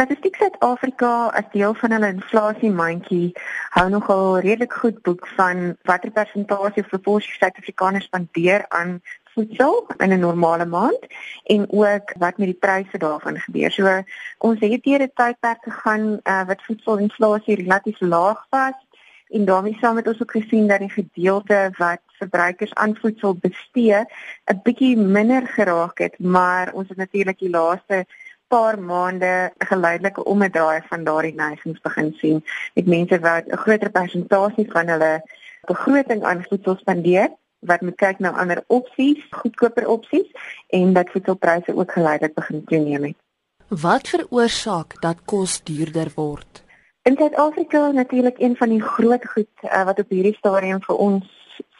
Statistiek Suid-Afrika as deel van hulle inflasie mandjie hou nogal redelik goed boek van watter persentasie of proporsie Suid-Afrikaners spandeer aan voedsel in 'n normale maand en ook wat met die pryse daarvan gebeur. So ons het hier 'n tydperk gegaan uh, wat voedselinflasie relatief laag was en daarmee saam het ons ook gesien dat die gedeelte wat verbruikers aan voedsel bestee 'n bietjie minder geraak het, maar ons het natuurlik die laaste paar maande geleidelike omdraai van daardie neigings begin sien. Met mense wat 'n groter persentasie van hulle begroting aan voedsel spandeer, wat moet kyk na ander opsies, goedkoper opsies en dat voedselpryse ook geleidelik begin toeneem het. Wat veroorsaak dat kos duurder word? In Suid-Afrika natuurlik een van die groot goed uh, wat op hierdie stadium vir ons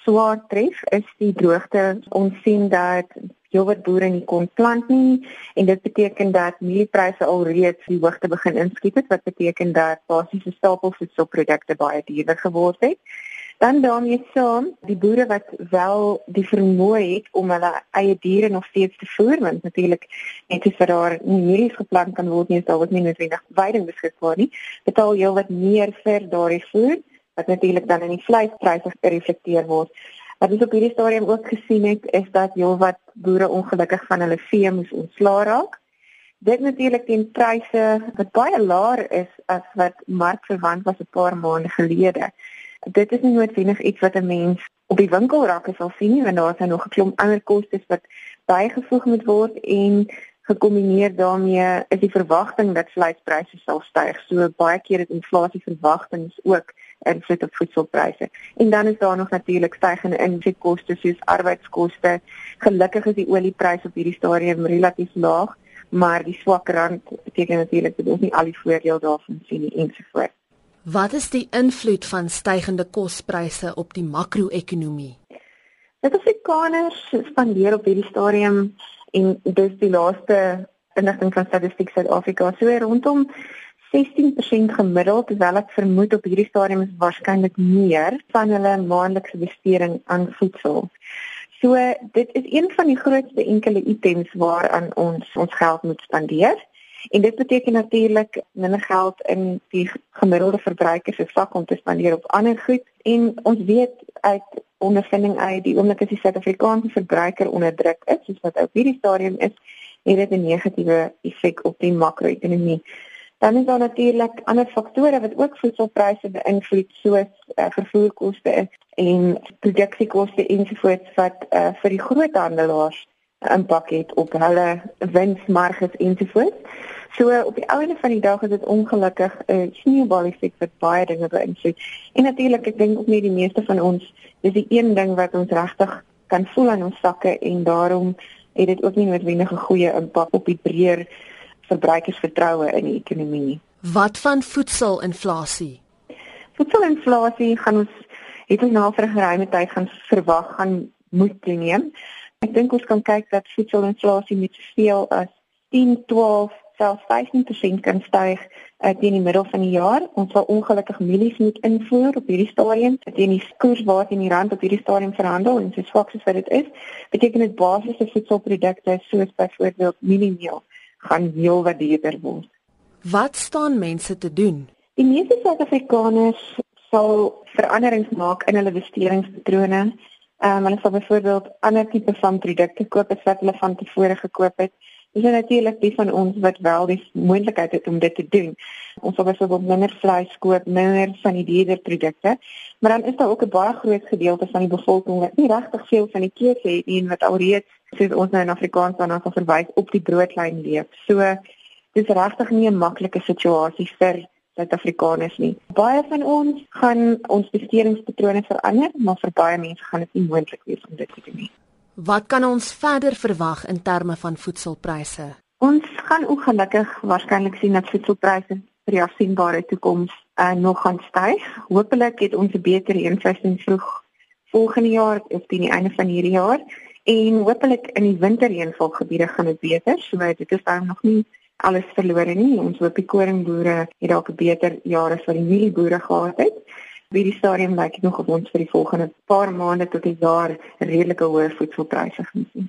swaar tref is die droogte. Ons sien dat heelwat boere nie kon plant nie en dit beteken dat mieliepryse alreeds die hoogte begin inskiet het wat beteken dat basiese stapelvoedselprodukte baie duurder geword het. Dan daarmee saam, die boere wat wel die vermoë het om hulle eie diere nog steeds te voer, want natuurlik net as daar nie mielies geplant kan word nie, sal dit nie noodwendig veiding beskikbaar nie. Betaal heelwat meer vir daardie voer wat natuurlik dan in die vleispryse gereflekteer word. Wat ons op hierdie stadium ook gesien het, is dat heelwat boere ongelukkig van hulle vee moes ontslaa raak. Dit natuurlik teen pryse wat baie laer is as wat markverwant was 'n paar maande gelede. Dit is nie noodwendig iets wat 'n mens op die winkelrakke sal sien nie, want daar is nog 'n klomp ander kostes wat bygevoeg moet word en gekombineer daarmee is die verwagting dat vleispryse sal styg. So baie keer het inflasie verwagtinge ook invloed op voedselpryse. En dan is daar nog natuurlik stygende insetkoste soos arbeidskoste. Gelukkig is die oliepryse op hierdie stadium relatief laag, maar die swak rand beteken natuurlik dat ons nie al die voordeel daarvan sien nie ensovoorts. Wat is die invloed van stygende kospryse op die makro-ekonomie? Dit is Afrikaners spandeer op hierdie stadium en dis die laaste inligting van Statistiek Suid-Afrika so rondom 16% gemiddeld terwyl ek vermoed op hierdie stadium is waarskynlik meer van hulle maandelikse besteding aan voedsel. So dit is een van die grootste enkele items waaraan ons ons geld moet spandeer. En dit beteken natuurlik minder geld in die gemiddelde verbruiker se sak om te spandeer op ander goed en ons weet uit ondervinding uit die oomblik as die Suid-Afrikaanse verbruiker onder druk is, soos wat op hierdie stadium is, het dit 'n negatiewe effek op die makro-ekonomie. Dan is daar natuurlik ander faktore wat ook voedselpryse beïnvloed soos uh, vervoerkoste en produksiekoste ensovoorts wat uh, vir die groothandelaars impak het op hulle winsmarges ensovoorts. So op die einde van die dag is dit ongelukkig 'n uh, sneeubal effek wat baie dinge beïnvloed. En natuurlik ek dink ook nie die meeste van ons dis die een ding wat ons regtig kan voel aan ons sakke en daarom het dit ook nie noodwendig 'n goeie impak op die breër verbruikersvertroue in die ekonomie nie. Wat van voedselinflasie? Voedselinflasie gaan ons het ons nou vir 'n geruime tyd gaan verwag gaan moet toeneem. Ek dink ons kan kyk dat voedselinflasie met soveel as 10, 12, selfs 15% kan styg uh, teen die middel van die jaar. Ons sal ongelukkig mielies moet invoer op hierdie stadium. Teen die koers waar teen die rand op hierdie stadium verhandel en so swak soos wat dit is, beteken dit basiese voedselprodukte soos byvoorbeeld mieliemeel gaan heel wat duurder word. Wat staan mense te doen? Die meeste Suid-Afrikaners sal veranderings maak in hulle bestedingspatrone. Ehm um, hulle sal byvoorbeeld ander tipe van produkte koop as wat hulle van tevore gekoop het. Dis natuurlik die van ons wat wel die moontlikheid het om dit te doen. Ons sal byvoorbeeld minder vleis koop, minder van die dierder produkte. Maar dan is daar ook 'n baie groot gedeelte van die bevolking wat nie regtig veel van die keuse het nie en wat alreeds soos ons nou in Afrikaans dan as verwys op die broodlyn leef. So dis regtig nie 'n maklike situasie vir Suid-Afrikaners nie. Baie van ons gaan ons bestedingspatrone verander, maar vir baie mense gaan dit nie moontlik wees om dit te doen nie. Wat kan ons verder verwag in terme van voedselpryse? Ons gaan ongelukkig waarskynlik sien dat voedselpryse vir die afsienbare toekoms uh, nog gaan styg. Hoopelik het ons 'n beter reënseisoen vroeg volgende jaar of teen die einde van hierdie jaar en hoopelik in die winterreënvalgebiede gaan dit beter. So dit is dan nog nie alles verlore nie. Ons hoop die koringboere het dalk 'n beter jaar as wat die mielieboere gehad het. By die stadium lyk dit nog of ons vir die volgende paar maande tot 'n jaar redelike hoë voedselpryse gaan sien.